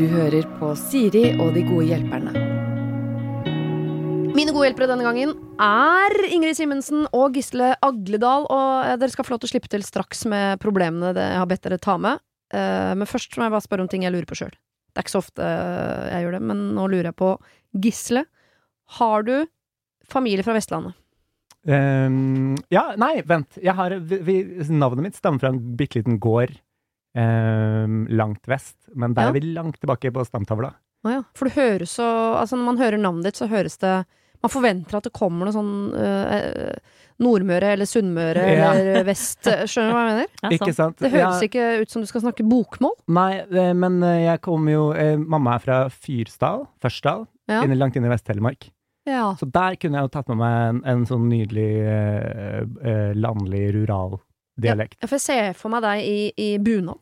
Du hører på Siri og de gode hjelperne. Mine gode hjelpere denne gangen er Ingrid Simensen og Gisle Agledal. Og eh, dere skal få lov til å slippe til straks med problemene det jeg har bedt dere ta med. Eh, Men først må jeg bare spørre om ting jeg lurer på sjøl. Det er ikke så ofte eh, jeg gjør det, men nå lurer jeg på Gisle. Har du familie fra Vestlandet? Um, ja, nei, vent. Jeg har, vi, navnet mitt stammer fra en bitte liten gård langt vest, men der Ja. er vi langt tilbake på stamtavla. Å ja. For det høres så Altså, når man hører navnet ditt, så høres det Man forventer at det kommer noe sånn eh, Nordmøre eller Sunnmøre Ja. eller vest Skjønner du hva jeg mener? Ja, Ikke sant. Det høres Ja, ikke ut som du skal snakke bokmål. Nei, eh, men eh, jeg kommer jo eh, Mamma er fra Fyrsdal, Førsdal, Ja. inne, langt inn i Vest-Telemark. ja. Så der kunne jeg jo tatt med meg en, en sånn nydelig eh, eh, landlig, rural dialekt. Ja, For jeg ser for meg deg i, i bunad.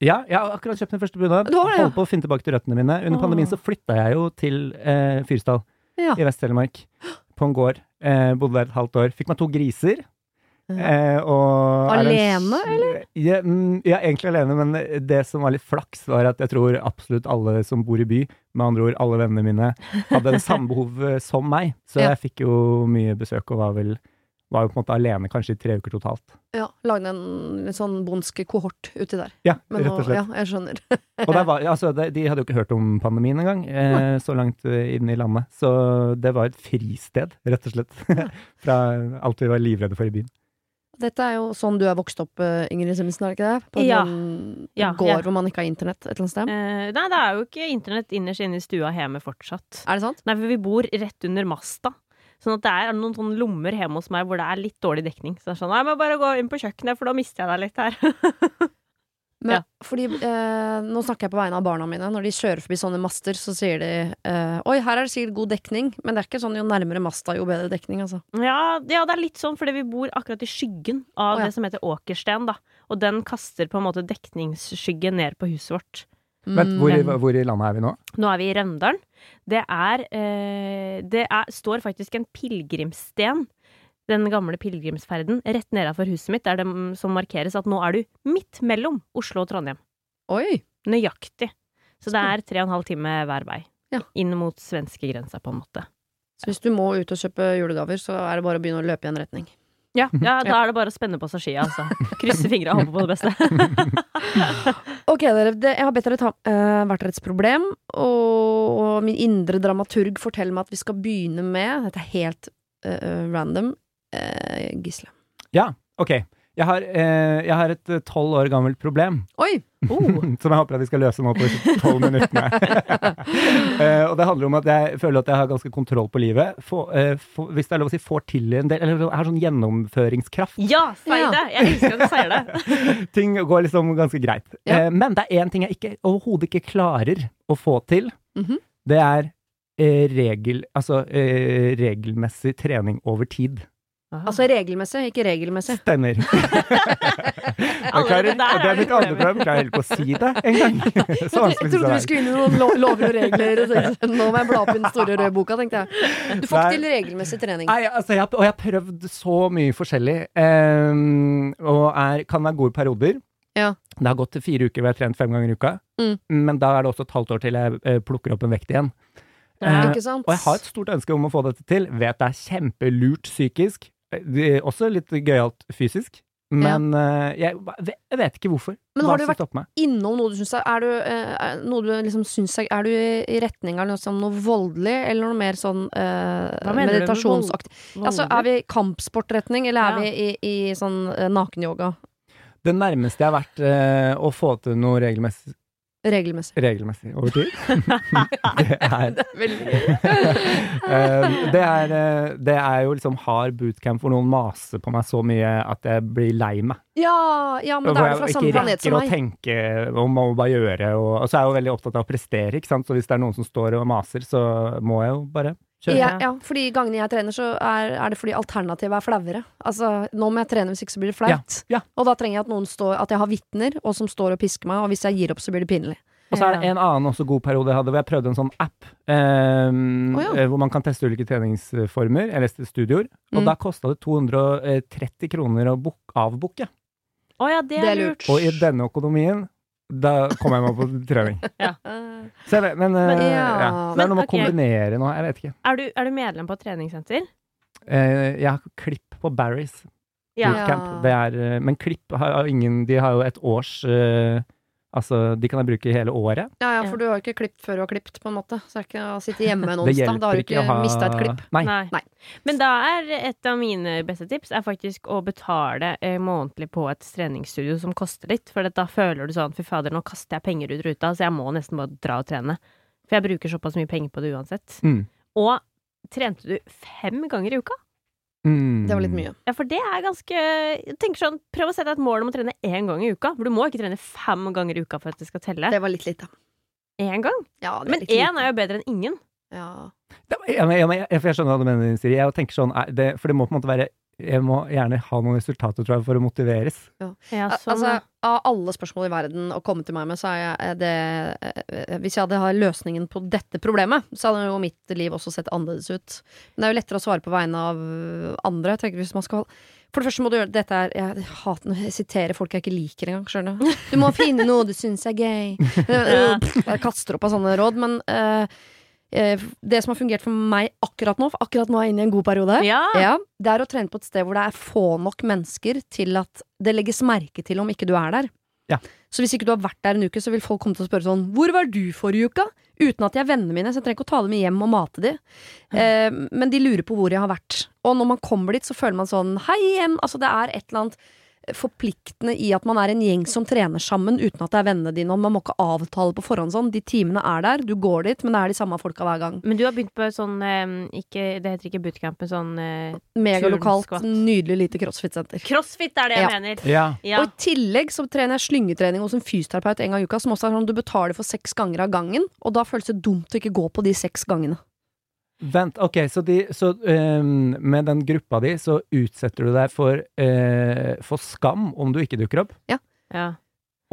Ja, jeg har akkurat kjøpt min første bunad. Ja. Holdt på å finne tilbake til røttene mine. Under pandemien så flytta jeg jo til eh, Fyresdal Ja. i Vest-Telemark. På en gård. Eh, bodde der et halvt år. Fikk meg to griser. Eh, er en Alene, s- Ja, mm, ja, egentlig alene, men det som var litt flaks, var at jeg tror absolutt alle som bor i by, med andre ord alle vennene mine, hadde det samme behov eh, som meg. Så jeg fikk jo mye besøk og var vel var jo på en måte alene kanskje i tre uker totalt. Ja, Lagde en litt sånn bondsk kohort uti der. Ja, Men rett og nå- slett. Ja, jeg skjønner. Og der var, altså, de hadde jo ikke hørt om pandemien engang, eh, så langt inne inn i landet. Så det var et fristed, rett og slett. Fra alt vi var livredde for i byen. Dette er jo sånn du er vokst opp, eh, Ingrid Simensen, er det ikke det? På Ja. en Ja, gård ja. hvor man ikke har internett et eller annet sted? Eh, nei, det er jo ikke internett innerst inne i stua hjemme fortsatt. Er det sant? Nei, for vi bor rett under masta. Sånn at det er noen sånne lommer hjemme hos meg hvor det er litt dårlig dekning. Så det er sånn, nei, men bare gå inn på kjøkkenet, for da mister jeg deg litt her. Men, Ja. Fordi eh, Nå snakker jeg på vegne av barna mine. Når de kjører forbi sånne master, så sier de eh, Oi, her er det sikkert god dekning. Men det er ikke sånn jo nærmere masta, jo bedre dekning, altså. Ja, ja, det er litt sånn fordi vi bor akkurat i skyggen av oh, ja. det som heter åkersten, da. Og den kaster på en måte dekningsskygge ned på huset vårt. Vent, hvor, i- Mm. hvor i landet er vi nå? Nå er vi i Røndalen. Det er eh, Det er, står faktisk en pilegrimssten, den gamle pilegrimsferden, rett nedafor huset mitt, der det mm, som markeres at nå er du midt mellom Oslo og Trondheim. Oi! Nøyaktig. Så det er tre og en halv time hver vei. Ja. Inn mot svenskegrensa, på en måte. Så hvis du må ut og kjøpe julegaver, så er det bare å begynne å løpe i en retning. Ja, ja da er det bare å spenne på seg skia, altså. Krysse fingra og håpe på det beste. Ok, dere. Det, jeg har bedt dere ta uh, hvert deres problem, og, min indre dramaturg forteller meg at vi skal begynne med Dette er helt uh, random. Uh, Gisle. Ja, ok. Jeg har, jeg har et tolv år gammelt problem. Oi! Oh. som jeg håper at vi skal løse nå på disse tolv minuttene. uh, og det handler om at jeg føler at jeg har ganske kontroll på livet. For, uh, for, hvis det er lov å si, får til en del Eller har sånn gjennomføringskraft. Ja, si Ja. det! Jeg elsker at du sier det. Ting går liksom ganske greit. Ja. Uh, men det er én ting jeg ikke, overhodet ikke klarer å få til. Mhm. Det er eh, regel, altså, eh, regelmessig trening over tid. Altså regelmessig, ikke regelmessig. Stemmer. Jeg klarer, det er mitt du andre problem. Jeg klarer på å si det engang. Så Jeg trodde det skulle inn i noen lo lover og regler. Og tenkte, nå må jeg bla opp i den store røde boka, tenkte jeg. Du får ikke til regelmessig trening. Nei, altså, jeg, og jeg har prøvd så mye forskjellig, Um, og er, kan være gode perioder. Ja. Det har gått til fire uker hvor jeg har trent fem ganger i uka, Mm. men da er det også et halvt år til jeg eh, plukker opp en vekt igjen. Ja. Ikke sant? og jeg har et stort ønske om å få dette til. Vet det er kjempelurt psykisk, det er også litt gøyalt fysisk, men eh, jeg, jeg vet ikke hvorfor. Men Hva har du vært innom noe du syns er Er du, eh, er, noe du liksom syns er, er du i retning av noe, sånn, noe voldelig, eller noe mer sånn eh, med meditasjonsaktig? Altså, er vi kampsportretning, eller er Ja. vi i, i sånn uh, nakenyoga? Det nærmeste jeg har vært uh, å få til noe regelmessig, Regelmessig. regelmessig over tid, det er Det er det, er, eh, jo liksom hard bootcamp hvor noen maser på meg så mye at jeg blir lei meg. Ja, ja, men da er du fra samme ikke rekker som å meg. tenke og må bare gjøre. Og, og så er jeg jo veldig opptatt av å prestere, ikke sant. Så hvis det er noen som står og maser, så må jeg jo bare. Ja, ja, fordi gangene jeg trener, så er, er det fordi alternativet er flauere. Altså, nå må jeg trene, hvis ikke så blir det flaut. Ja, ja. Og da trenger jeg at noen står At jeg har vitner, og som står og pisker meg, og hvis jeg gir opp, så blir det pinlig. Og så er det en annen også god periode jeg hadde, hvor jeg prøvde en sånn app. ehm, oh, ja. eh, Hvor man kan teste ulike treningsformer, eller studioer. Og Mm. da kosta det 230 kroner å book, avbooke. Å ja, det Det er er lurt. Og i denne økonomien, da kommer jeg meg på trening. ja. Så jeg men, eh, Men- ja. ja. Det er noe med å ok. kombinere noe, jeg vet ikke. Er du, er du medlem på treningssenter? Eh, jeg har klipp på Barry's bootcamp. Det er, eh, men klipp har ingen De har jo et års eh, Altså, de kan jeg bruke hele året. Ja, ja, for du har jo ikke klippet før du har klippet, på en måte. Så det er ikke å sitte hjemme en onsdag. Da har du ikke ikke ha mista et klipp. Nei. Nei. Men da er et av mine beste tips er faktisk å betale eh, månedlig på et treningsstudio som koster litt. For da føler du sånn fy fader, nå kaster jeg penger ut ruta, så jeg må nesten bare dra og trene. For jeg bruker såpass mye penger på det uansett. Mm. Og trente du fem ganger i uka? Mm. Det var litt mye. Ja, for det er ganske Jeg tenker sånn, Prøv å sette deg et mål om å trene én gang i uka. For du må ikke trene fem ganger i uka for at det skal telle. Det var litt lite. Én gang? Ja, det Men én er jo bedre enn ingen. ja. Det- ja, men- ja, men jeg, for jeg skjønner hva du mener, Siri. Jeg tenker sånn, er det, For det må på en måte være Jeg må gjerne ha noen resultater, tror jeg, for å motiveres. Ja, Ja, sånn, Altså, av alle spørsmål i verden å komme til meg med, så er jeg det eh, Hvis jeg hadde hatt løsningen på dette problemet, så hadde jo mitt liv også sett annerledes ut. Men det er jo lettere å svare på vegne av andre. Jeg tenker hvis man skal For det første må du gjøre Dette her Jeg hater når jeg siterer folk jeg ikke liker engang, skjønner du. Du må finne noe du syns er gøy. Jeg kaster opp av sånne råd, men eh, det som har fungert for meg akkurat nå, for akkurat nå er jeg inne i en god periode, Ja. ja, det er å trene på et sted hvor det er få nok mennesker til at det legges merke til om ikke du er der. Ja. Så hvis ikke du har vært der en uke, så vil folk komme til å spørre sånn Hvor var du forrige uke? Uten at de er vennene mine, så jeg trenger ikke å ta dem med hjem og mate de. Eh, men de lurer på hvor jeg har vært. Og når man kommer dit, så føler man sånn Hei igjen! Altså, det er et eller annet forpliktende i at man er en gjeng som trener sammen uten at det er vennene dine, og man må ikke avtale på forhånd sånn. De timene er der, du går dit, men det er de samme folka hver gang. Men du har begynt på sånn ikke, Det heter ikke bootcamp, men sånn eh, Megalokalt, nydelig lite crossfit-senter. Crossfit er det jeg Ja. mener. Ja. Ja. Og i tillegg så trener jeg slyngetrening hos en fysioterapeut en gang i uka, som også er sånn du betaler for seks ganger av gangen, og da føles det dumt å ikke gå på de seks gangene. Vent, ok, så, de, så um, med den gruppa di, så utsetter du deg for, uh, for skam om du ikke dukker opp, ja.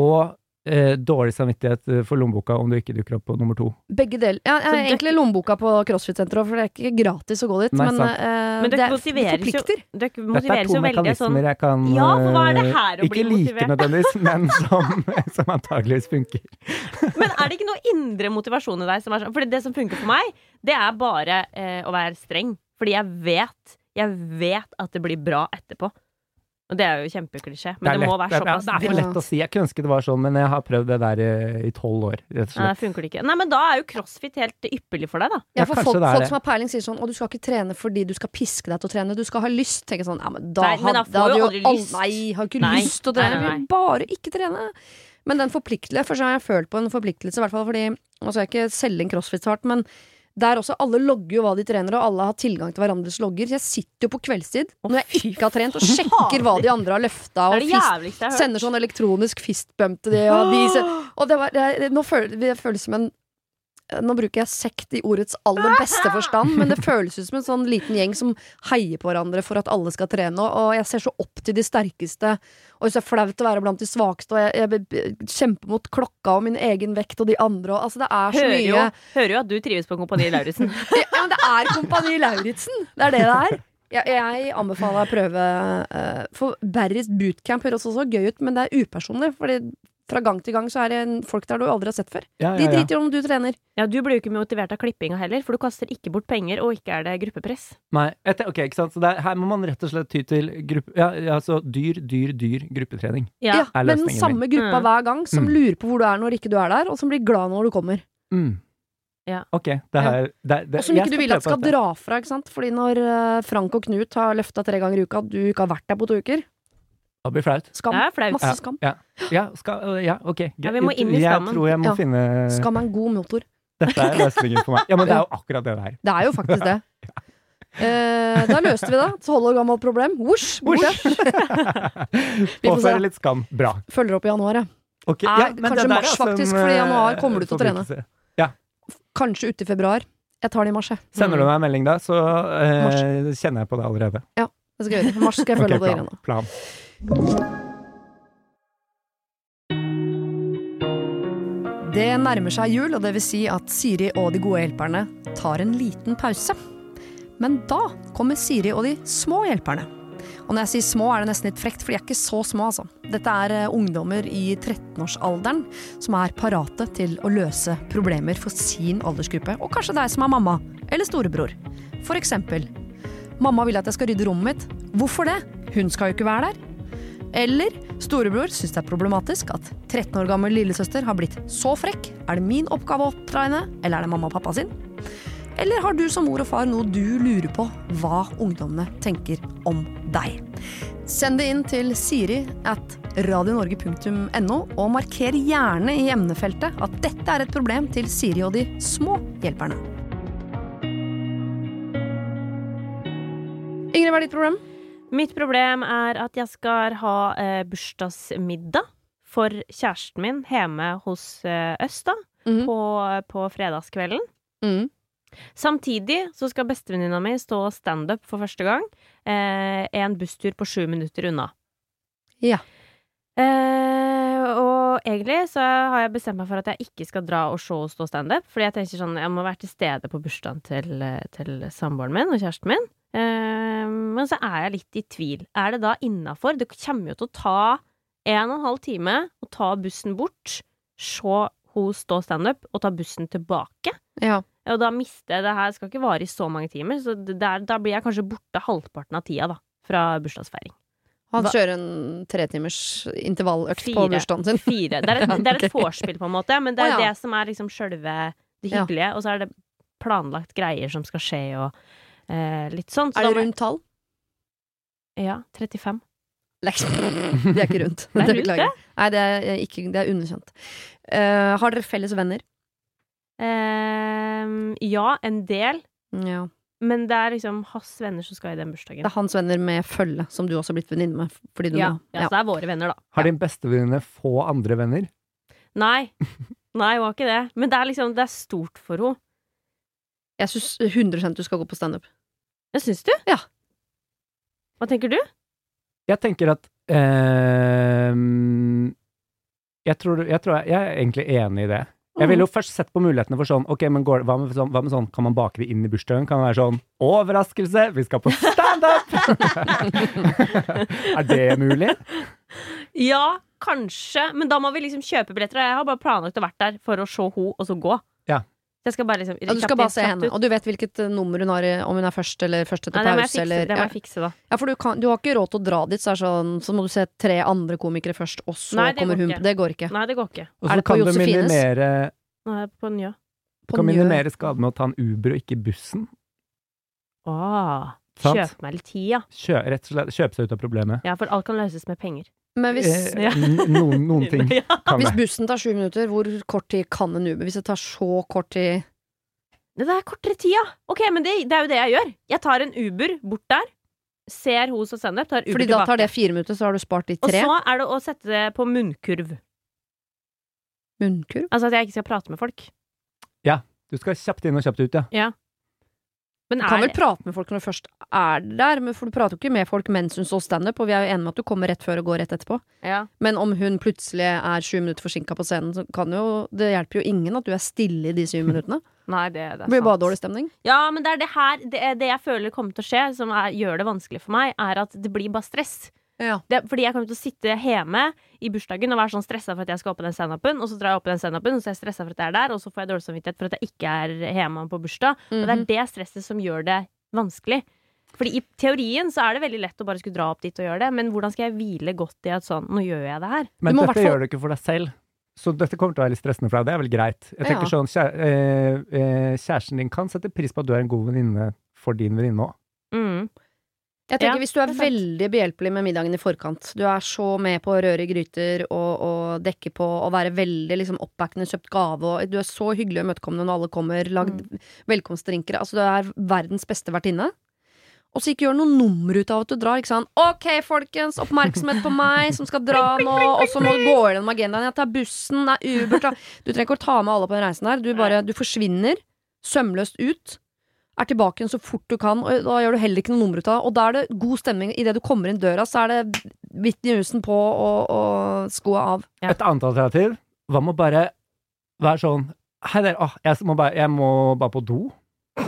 og eh, dårlig samvittighet eh, for lommeboka om du ikke dukker opp på nummer to. Begge deler. Ja, jeg har det- egentlig lommeboka på CrossFit-senteret, for det er ikke gratis å gå dit, Nei, men, eh, Men det det, er- motiveres jo-. Dette er to veldig sånn mekanismer jeg kan Ja, for eh, Ikke like nødvendigvis, men som, som antageligvis funker. Men er det ikke noe indre motivasjon i deg som er sånn Fordi det som funker for meg, det er bare eh, å være streng. Fordi jeg vet Jeg vet at det blir bra etterpå. Og det er jo kjempeklisjé, men det, det må lett- være såpass Det er, det er for lett å si. Jeg kunne ønske det var sånn, men jeg har prøvd det der eh, i tolv år, rett og Nei, det funker det ikke. Nei, men da er jo crossfit helt ypperlig for deg, da. Ja, Ja, for ja, folk, det er folk som har peiling, sier sånn 'Å, du skal ikke trene fordi du skal piske deg til å trene, du skal ha lyst'. Tenker sånn, ja, men da, Nei, men da hadde- får hadde jo jo aldri all- lyst. Nei, har ikke Nei. lyst til å trene. Nei, bare ikke trene. Men den forpliktelse, for så har jeg følt på en forpliktelse, i hvert fall fordi Altså, jeg er ikke selge en crossfit-svart, men der også, alle logger jo hva de trener, og alle har tilgang til hverandres logger. Så jeg sitter jo på kveldstid når jeg ikke har trent, og sjekker hva de andre har løfta, og fist, sender sånn elektronisk fistbump til de, og de Og det var det, Nå føles det føles som en nå bruker jeg sekt i ordets aller beste forstand, men det føles ut som en sånn liten gjeng som heier på hverandre for at alle skal trene, og jeg ser så opp til de sterkeste, og det er flaut å være blant de svakeste, og jeg, jeg kjemper mot klokka og min egen vekt og de andre, og altså det er så Hører jo, mye hører jo at du trives på Kompani Lauritzen. ja, men det er Kompani Lauritzen! Det er det det er. Jeg, jeg anbefaler å prøve uh, For Barry's bootcamp høres også gøy ut, men det er upersonlig. Fordi fra gang til gang så er det folk der du aldri har sett før. Ja, De ja, De driter i om du trener. Ja, du blir jo ikke motivert av klippinga heller, for du kaster ikke bort penger, og ikke er det gruppepress. Nei, etter, ok, ikke sant. Så det er, her må man rett og slett ty til gruppe... Ja, ja, altså dyr, dyr, dyr gruppetrening. Ja, er men den samme gruppa Mm. hver gang, som Mm. lurer på hvor du er når ikke du er der, og som blir glad når du kommer. Mm. Ja. Ok, det her det, det, Og som ikke du vil at skal dra fra, ikke sant. Fordi når eh, Frank og Knut har løfta tre ganger i uka, du ikke har vært der på to uker. Det blir flaut. Skam. Det er flaut. Masse skam. Ja, skal, ja ok. Ja, vi må inn i jeg skammen. tror jeg må Ja. finne Skam er en god motor. Dette er løsningen for meg. Ja, men det er jo akkurat det det er. Det er jo faktisk det. Eh, da løste vi det. Tolv år gammelt problem. Vosj! Borte. Påføre litt skam. Bra. Følger opp i januar, jeg. Ok, Er ja, men kanskje det der mars, altså en, faktisk, fordi i januar eh, kommer du til å trene. Ja. Kanskje ute i februar. Jeg tar det i mars, jeg. Sender du meg en melding da, så eh, kjenner jeg på det allerede. Ja, Det skal jeg gjøre. I mars skal jeg følge okay, opp det plan, greiene. Det nærmer seg jul, og det vil si at Siri og de gode hjelperne tar en liten pause. Men da kommer Siri og de små hjelperne. Og når jeg sier små, er det nesten litt frekt, for de er ikke så små, altså. Dette er eh, ungdommer i 13-årsalderen som er parate til å løse problemer for sin aldersgruppe, og kanskje deg som er mamma eller storebror. For eksempel Mamma vil at jeg skal rydde rommet mitt. Hvorfor det? Hun skal jo ikke være der. Eller storebror syns det er problematisk at 13 år gammel lillesøster har blitt så frekk. Er det min oppgave å oppdra henne, eller er det mamma og pappa sin? Eller har du som mor og far noe du lurer på hva ungdommene tenker om deg? Send det inn til siri at radionorge.no, og marker gjerne i emnefeltet at dette er et problem til Siri og de små hjelperne. Ingrid, hva er ditt problem? Mitt problem er at jeg skal ha eh, bursdagsmiddag for kjæresten min hjemme hos eh, oss, da, mm. på, på fredagskvelden. Mm. Samtidig så skal bestevenninna mi stå standup for første gang. Eh, en busstur på sju minutter unna. Ja. Eh, og egentlig så har jeg bestemt meg for at jeg ikke skal dra og se og stå standup. Fordi jeg tenker sånn, jeg må være til stede på bursdagen til, eh, til samboeren min og kjæresten min. Eh, men så er jeg litt i tvil. Er det da innafor? Det kommer jo til å ta en og en halv time å ta bussen bort, se hun stå standup, og ta bussen tilbake. ja. Og da mister jeg det her skal ikke vare i så mange timer, så der, da blir jeg kanskje borte halvparten av tida, da. Fra bursdagsfeiring. Han kjører en tretimers intervalløkt på bursdagen sin. Fire. Det er et, det er et vorspiel, på en måte, men det er oh, ja. det som er liksom sjølve det Ja. hyggelige. Og så er det planlagt greier som skal skje, og eh, litt sånn. Så Er det rundt tall? Ja. 35. Det er ikke rundt. Det er rundt, det. Nei, det er, ikke, det er underkjent. Uh, har dere felles venner? Uh, ja, en del. Ja. Men det er liksom hans venner som skal i den bursdagen. Det er hans venner med følge, som du også har blitt venninne med. Fordi du Ja, må, ja, så det er våre venner, da. Har din bestevenninne få andre venner? Nei. Nei, hun har ikke det. Men det er liksom, det er stort for henne. Jeg syns 100 du skal gå på standup. Ja, syns du? Ja. Hva tenker du? Jeg tenker at eh, jeg, tror, jeg tror jeg, jeg er egentlig enig i det. Jeg ville jo først sett på mulighetene for sånn Ok, men går, hva, med sånn, hva med sånn Kan man bake det inn i bursdagen? Kan det være sånn Overraskelse! Vi skal på standup! er det mulig? Ja, kanskje. Men da må vi liksom kjøpe billetter. og Jeg har bare planlagt å vært der for å se henne, og så gå. Jeg skal bare liksom Ja, du skal bare se henne, og du vet hvilket eh, nummer hun har, om hun er først eller først etter Nei, pause. fikse, Eller, det må jeg fikse da. ja, for du, kan, du har ikke råd til å dra dit, så, er sånn, så må du se tre andre komikere først, og så Nei, kommer hun. ikke. Det går ikke. Nei, det går ikke. Og så det på kan du minimere, Nå er på Njø. På kan minimere skaden med å ta en Uber og ikke bussen. Åh, kjøp kjøpe meg litt tid, ja. Kjø, rett og slett kjøpe seg ut av problemet. Ja, for alt kan løses med penger. Men hvis, Eh, Ja. noen, noen ting Ja. kan hvis bussen tar sju minutter, hvor kort tid kan en Uber? Hvis det tar så kort tid Det er kortere tid, ja. Ok, men det, det er jo det jeg gjør. Jeg tar en Uber bort der, ser hos og sender, tar Uber Fordi da tar det fire minutter, så har du spart de Og så er det å sette det på munnkurv. Munnkurv? Altså at jeg ikke skal prate med folk. Ja. Du skal kjapt inn og kjapt ut, ja. ja. Men Du kan vel prate med folk når du først er der, men for du prater jo ikke med folk mens hun står standup, og vi er jo enige med at du kommer rett før og går rett etterpå. ja. Men om hun plutselig er sju minutter forsinka på scenen, så kan jo Det hjelper jo ingen at du er stille i de syv minuttene. Nei, det, det Det blir bare dårlig stemning. Ja, men det er det her Det, det jeg føler kommer til å skje, som er, gjør det vanskelig for meg, er at det blir bare stress. Ja. Det, fordi jeg kommer til å sitte hjemme i bursdagen og være sånn stressa for at jeg skal opp på den standupen, og så drar jeg opp på den standupen, og så er jeg stressa for at jeg er der, og så får jeg dårlig samvittighet for at jeg ikke er hjemme på bursdag. Og det er Mhm. det stresset som gjør det vanskelig. Fordi i teorien så er det veldig lett å bare skulle dra opp dit og gjøre det, men hvordan skal jeg hvile godt i at sånn, nå gjør jeg det her? Men Du må dette hvertfall- gjør du ikke for deg selv. Så dette kommer til å være litt stressende for deg. Det er vel greit. Jeg tenker Ja. sånn, kjæ eh, eh, Kjæresten din kan sette pris på at du er en god venninne for din venninne òg. Jeg tenker Ja, Hvis du er er veldig behjelpelig med middagen i forkant, du er så med på å røre i gryter og, og dekke på og være veldig liksom oppbackende, kjøpt gave og Du er så hyggelig og imøtekommende når alle kommer, lagd Mm. velkomstdrinker Altså, du er verdens beste vertinne. Og så ikke gjør noe nummer ut av at du drar. Ikke sant? OK, folkens, oppmerksomhet på meg som skal dra nå, og så må du gå gjennom agendaen. Jeg tar bussen, det er Uber ta. Du trenger ikke å ta med alle på den reisen der. Du bare Du forsvinner sømløst ut. Er tilbake igjen så fort du kan, og da gjør du heller ikke noe nummer ut av det. Og da er det god stemning. Idet du kommer inn døra, så er det Whitney Houston på og, og skoa av. Ja. Et annet alternativ Hva med å bare være sånn Hei dere, å, jeg, må bare, jeg må bare på do.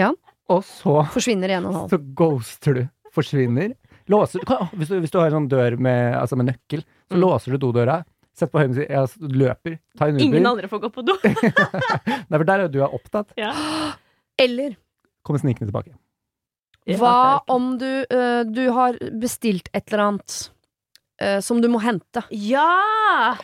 ja. Og så, Forsvinner i en og en halv. så ghoster du. Forsvinner. Låser du, kan, hvis, du hvis du har en sånn dør med, altså med nøkkel, så Mm. låser du dodøra. Sett på høyden Jeg løper. Ta en Uber. Ingen andre får gå på do. Nei, for der er jo du er opptatt. Ja. Eller Kommer snikende tilbake. hva om du, øh, du har bestilt et eller annet øh, som du må hente? Ja!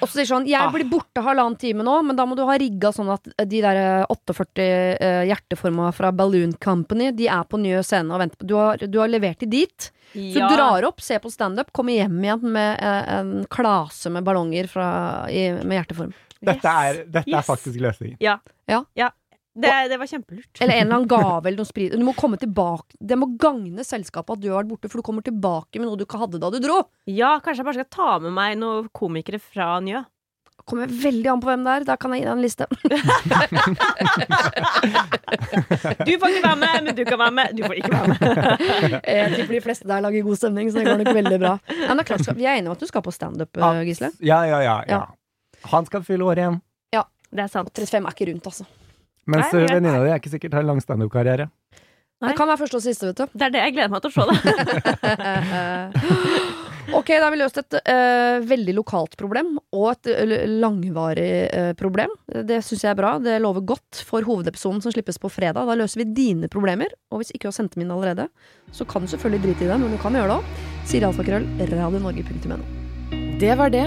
Og så sier sånn 'Jeg Ah. blir borte halvannen time nå, men da må du ha rigga sånn at de der 48 uh, hjerteforma fra Balloon Company, de er på nye scene og venter på Du har, du har levert de dit. Så ja. du drar opp, ser på standup, kommer hjem igjen med eh, en klase med ballonger fra, i, med hjerteform. Dette er, dette er faktisk løsningen. Det, det var kjempelurt. Eller en eller annen gave eller noe sprit. Du må komme tilbake Det må gagne selskapet at du har vært borte, for du kommer tilbake med noe du ikke hadde da du dro. Ja, kanskje jeg bare skal ta med meg noen komikere fra Njø. Kommer veldig an på hvem det er. Da kan jeg gi deg en liste. Du får ikke være med, men du kan være med. Du får ikke være med. Jeg tipper de fleste der lager god stemning, så det går nok veldig bra. Men det er klart, vi er enige om at du skal på standup, Gisle. Ja, ja, ja, ja. Ja. Han skal fylle året igjen. Ja. Det er sant. 35 er ikke rundt, altså. Mens venninna di er ikke sikkert har en lang standup-karriere. Det kan være første og siste, vet du. Det er det jeg gleder meg til å se. det. ok, da har vi løst et uh, veldig lokalt problem, og et uh, langvarig uh, problem. Det syns jeg er bra. Det lover godt for hovedepisoden som slippes på fredag. Da løser vi dine problemer. Og hvis ikke du har sendt dem inn allerede, så kan du selvfølgelig drite i dem, men du kan gjøre det òg. Siri Alfakrøll, radionorge.no. Det var det.